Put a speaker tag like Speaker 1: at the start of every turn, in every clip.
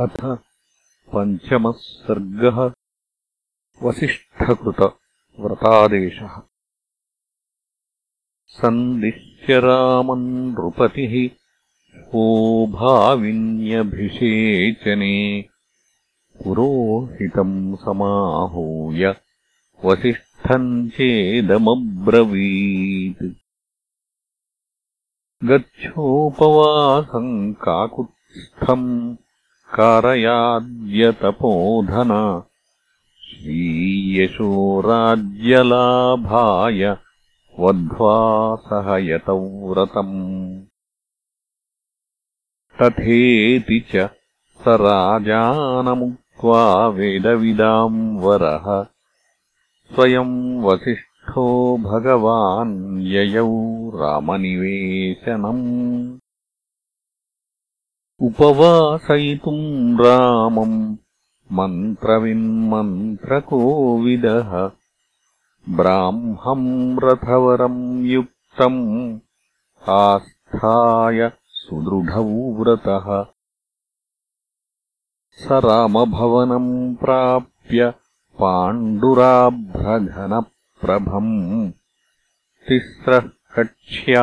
Speaker 1: अथ पञ्चमः सर्गः वसिष्ठकृतव्रतादेशः। सन्दिश्यरामन् नृपतिः भाविन्यभिषेचने पुरोहितम् समाहूय वसिष्ठम् चेदमब्रवीत्। गच्छोपवासम् काकुत्स्थम् कारयाद्यतपोधन। श्रीयशो राज्यलाभाय वध्वा सह यतव्रतम् तथेति च स राजानमुक्त्वा वेदविदाम् वरः। स्वयम् वसिष्ठो भगवान् ययौ रामनिवेशनम् उपवासयितुम् रामम् मन्त्रविन्मन्त्रकोविदः ब्राह्मम् रथवरम् युक्तम् आस्थाय सुदृढौ व्रतः स रामभवनम् प्राप्य पाण्डुराभ्रघनप्रभम् तिस्रः कक्ष्यारथेनैव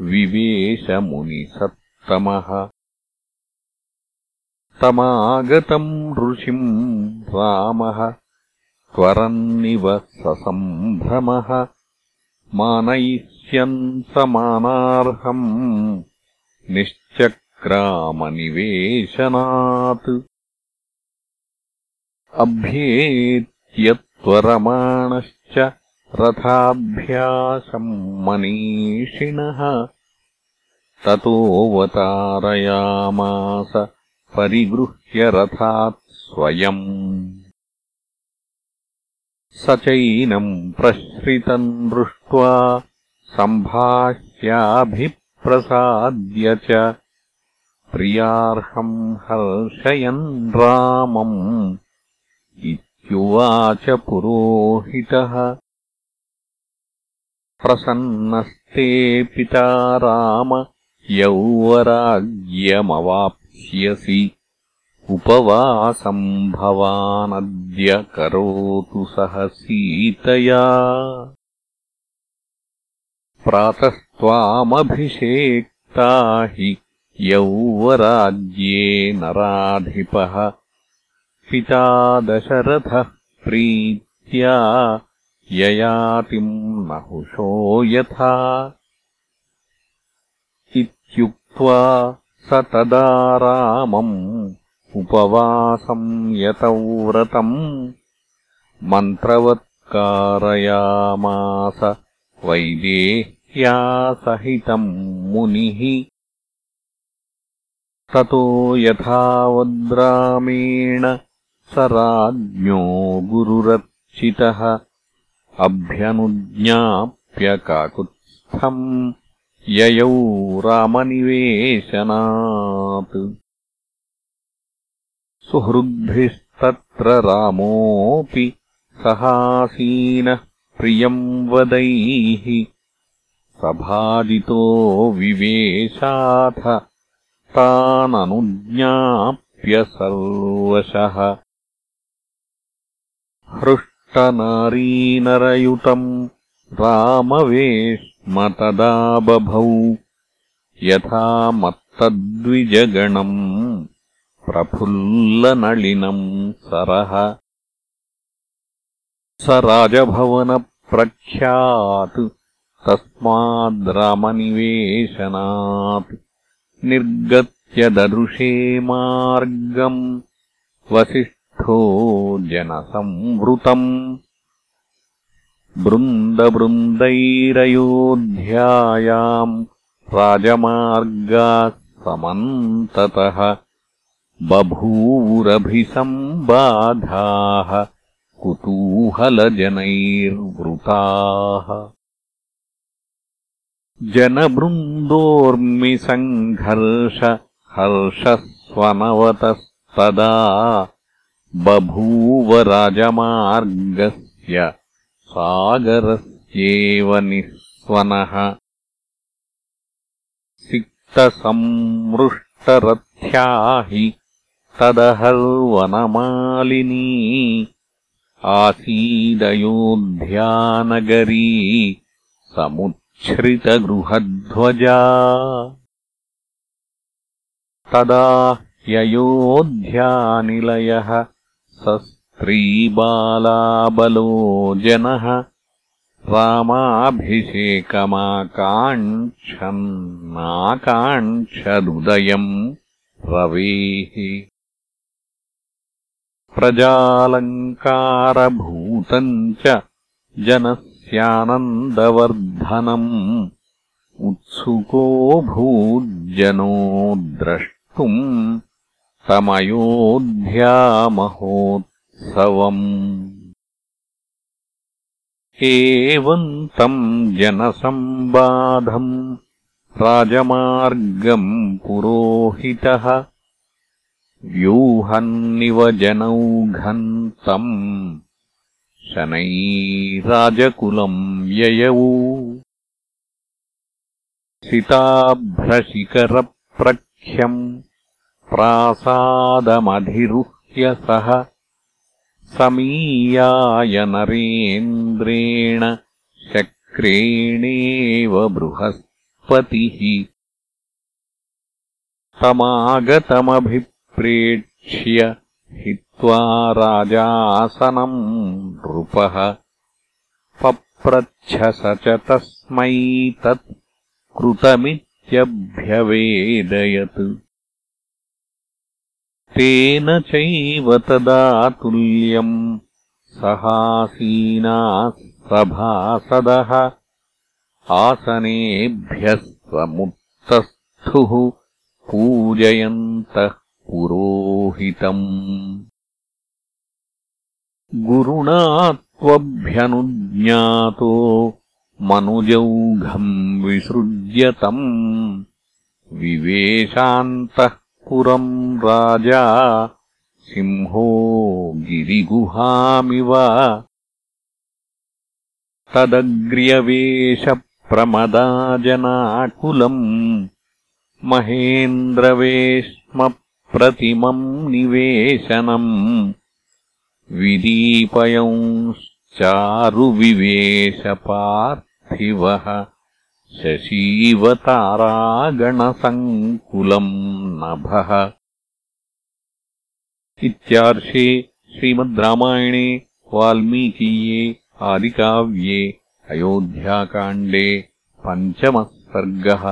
Speaker 1: विवेशमुनिसत्तमः। तमागतम् ऋषिम् रामः त्वरन्निव ससम्भ्रमः मानयिष्यन् समानार्हम् निश्चक्रामनिवेशनात्। अभ्येत्यत्वरमाणश्च रथाभ्यासम् मनीषिणः ततोऽवतारयामास परिगृह्य रथात् स्वयम्। स चैनम् प्रश्रितम् दृष्ट्वा सम्भाष्याभिप्रसाद्य च प्रियार्हम् हर्षयन् रामम् इत्युवाच पुरोहितः प्रसन्नस्ते पिता राम यौवराज्यमवाप्स्यसि। उपवासम् भवानद्य करोतु सह सीतया। प्रातस्त्वामभिषेक्ता हि यौवराज्ये नराधिपः। पिता दशरथः प्रीत्या ययातिम् नहुषो यथा। इत्युक्त्वा स तदा रामम् उपवासम् यतव्रतम्। मन्त्रवत्कारयामास वैदेह्यासहितम् मुनिः। ततो यथावद्रामेण स राज्ञो गुरुरर्चितः अभ्यनुज्ञाप्यकाकुत्स्थम् ययौ रामनिवेशनात्। सुहृद्भिस्तत्र रामोऽपि सहासीनः प्रियम् वदैः। सभाजितो विवेशाथ ताननुज्ञाप्य सर्वशः हृष्टनारीनरयुतम् रामवेश्मतदा बभौ यथा मत्तद्विजगणम् प्रफुल्लनलिनम् सरः स राजभवनप्रख्यात् तस्माद्रामनिवेशनात् निर्गत्य ददृशे मार्गम् वसिष्ठ जनसंवृतम्। वृन्दवृन्दैरयोध्यायाम् राजमार्गाः समन्ततः बभूवुरभिसम्बाधाः कुतूहलजनैर्वृताः। जनवृन्दोर्मिसङ्घर्ष हर्षस्वनवतस्तदा बभूव राजमार्गस्य सागरस्येव निःस्वनः। सिक्तसंमृष्टसङ्घर्ष सप्तरथ्या हि तदहर्वनमालिनी आसीदयोध्यानगरी समुच्छ्रितगृहध्वजा। तदा ययोध्यानिलयः स स्त्रीबालाबलो जनः रामाभिषेकमाकाङ्क्षन्नाकाङ्क्षदुदयम् रवेः प्रजालङ्कारभूतम् च जनस्यानन्दवर्धनम् उत्सुको भूज्जनो द्रष्टुम् तमयोध्यामहोत्सवम् एवम् तम् जनसम्बाधम् राजमार्गम् पुरोहितः। व्यूहन्निव जनौघम् तम् शनैराजकुलम् ययौ। सिताभ्रशिखरप्रख्यम् प्रासादमधिरुह्य सः समीयाय नरेन्द्रेण शक्रेणेव बृहस्पतिः तमागतमभिप्रेक्ष्य हित्वा राजासनम् नृपः पप्रच्छ स च तस्मै तत् कृतमित्यभ्यवेदयत् तेन चैव तदा तुल्यम् सहासीनाः सभासदः आसनेभ्यः समुत्तस्थुः पूजयन्तः पुरोहितम्। गुरुणा त्वभ्यनुज्ञातो मनुजौघम् विसृज्यतम् विवेशान्तः पुरम् राजा सिंहो गिरिगुहामिव। तदग्र्यवेशप्रमदाजनाकुलम् महेन्द्रवेश्मप्रतिमम् निवेशनम् विदीपयंश्चारुविवेशपार्थिवः शशीवतारागणसङ्कुलम् नभः इत्यार्षे श्रीमद् रामायणे वाल्मीकीये आदिकाव्ये अयोध्याकाण्डे पञ्चमः सर्गः